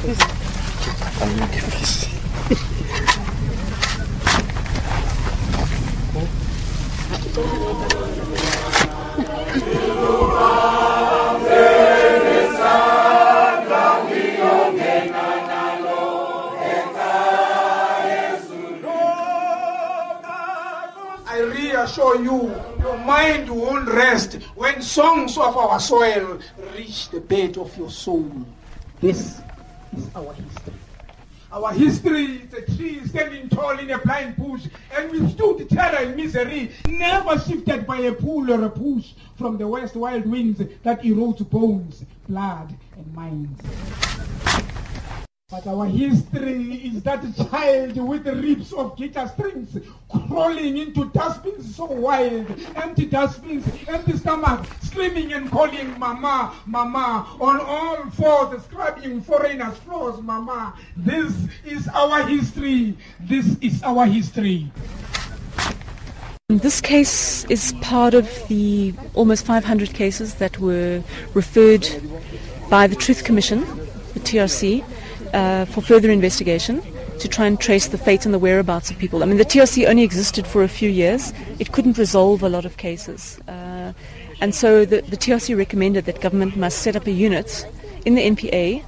kippies. I reassure you, your mind won't rest when songs of our soil reach the bed of your soul. This is our history. Our history is a tree standing tall in a blind bush, and withstood terror and misery, never shifted by a pull or a push from the west wild winds that erodes bones, blood, and minds. But our history is that child with the ribs of guitar strings crawling into dustbins so wild, empty dustbins, empty stomach, screaming and calling mama, mama, on all fours, scrubbing foreigners' floors, mama. This is our history. This is our history. This case is part of the almost 500 cases that were referred by the Truth Commission, the TRC, uh, for further investigation to try and trace the fate and the whereabouts of people. I mean, the TRC only existed for a few years. It couldn't resolve a lot of cases. Uh, and so the, the TRC recommended that government must set up a unit in the NPA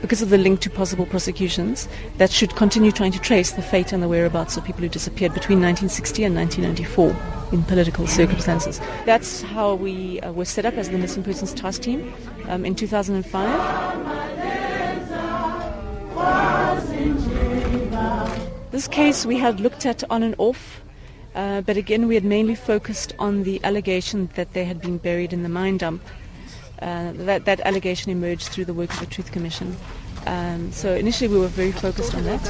because of the link to possible prosecutions that should continue trying to trace the fate and the whereabouts of people who disappeared between 1960 and 1994 in political circumstances. That's how we uh, were set up as the Missing Persons Task Team um, in 2005. This case we had looked at on and off, uh, but again we had mainly focused on the allegation that they had been buried in the mine dump. Uh, that, that allegation emerged through the work of the Truth Commission. Um, so initially we were very focused on that.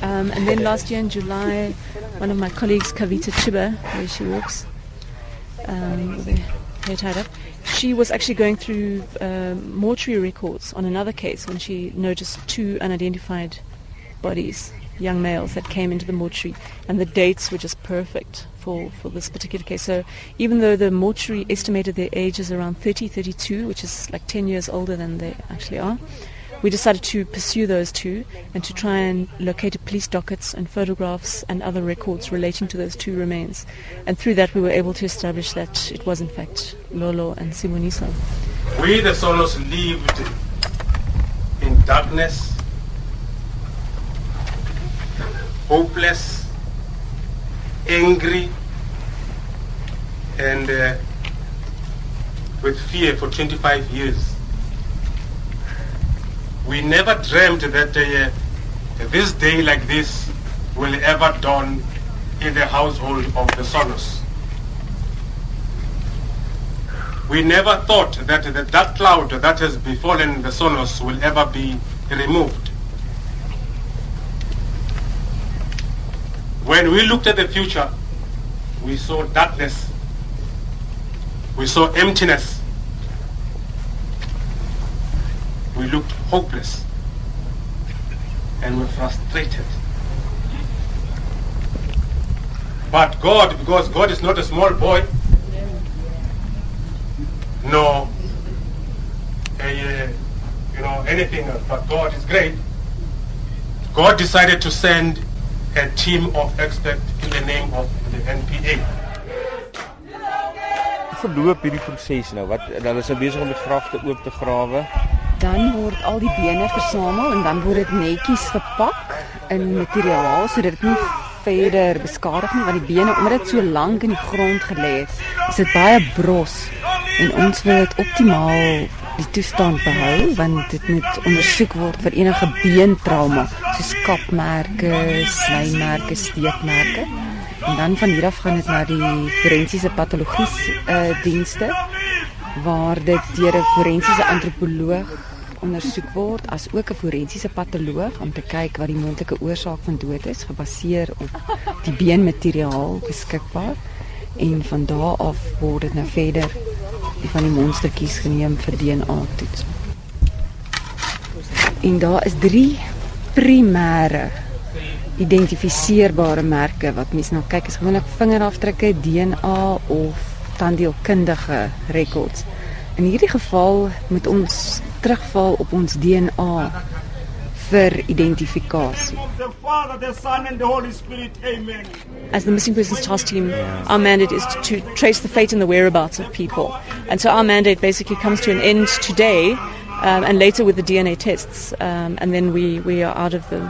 Um, and then last year in July, one of my colleagues, Kavita Chiba, where she works, um, with her hair tied up, she was actually going through uh, mortuary records on another case when she noticed two unidentified bodies, young males, that came into the mortuary, and the dates were just perfect for, for this particular case. So even though the mortuary estimated their ages around 30, 32, which is like 10 years older than they actually are, we decided to pursue those two and to try and locate police dockets and photographs and other records relating to those two remains. And through that, we were able to establish that it was, in fact, Lolo and Sibuniso. We, the Sonos, lived in darkness, hopeless, angry, and uh, with fear for 25 years. We never dreamt that uh, this day like this will ever dawn in the household of the Sonos. We never thought that the dark cloud that has befallen the Sonos will ever be removed. When we looked at the future, we saw darkness, we saw emptiness, we looked hopeless, and were frustrated. But God, because God is not a small boy, no, a, you know, anything else, but God is great. God decided to send a team of experts in the name of the NPA. Verloop hierdie proses nou. Wat hulle is besig om die grafte oop te grawe. Dan word al die bene versamel en dan word dit netjies verpak in materiaal sodat dit nie verder beskadig nie want die bene omdat dit so lank in die grond gelê het, is dit baie bros en ons wil dit optimaal die toestand behou want dit moet ondersoek word vir enige beentrauma soos kapmerke, snymerke, steekmerke. En dan van hier af gaan dit na die forensiese patologie uh, dienste waar dit deur 'n forensiese antropoloog ondersoek word as ook 'n forensiese patoloog om te kyk wat die moontlike oorsaak van dood is gebaseer op die beenmateriaal beskikbaar en van daar af word dit nou verder van die monstertjies geneem vir DNA toets. En daar is 3 primêre identifiseerbare merke wat mense nou kyk is gewoonlik vingerafdrukke, DNA of tandheelkundige rekords. In hierdie geval moet ons terugval op ons DNA vir identifikasie. As the missing persons task team, our mandate is to, trace the fate and the whereabouts of people. And so our mandate basically comes to an end today um, and later with the DNA tests. Um, and then we, we are out of the.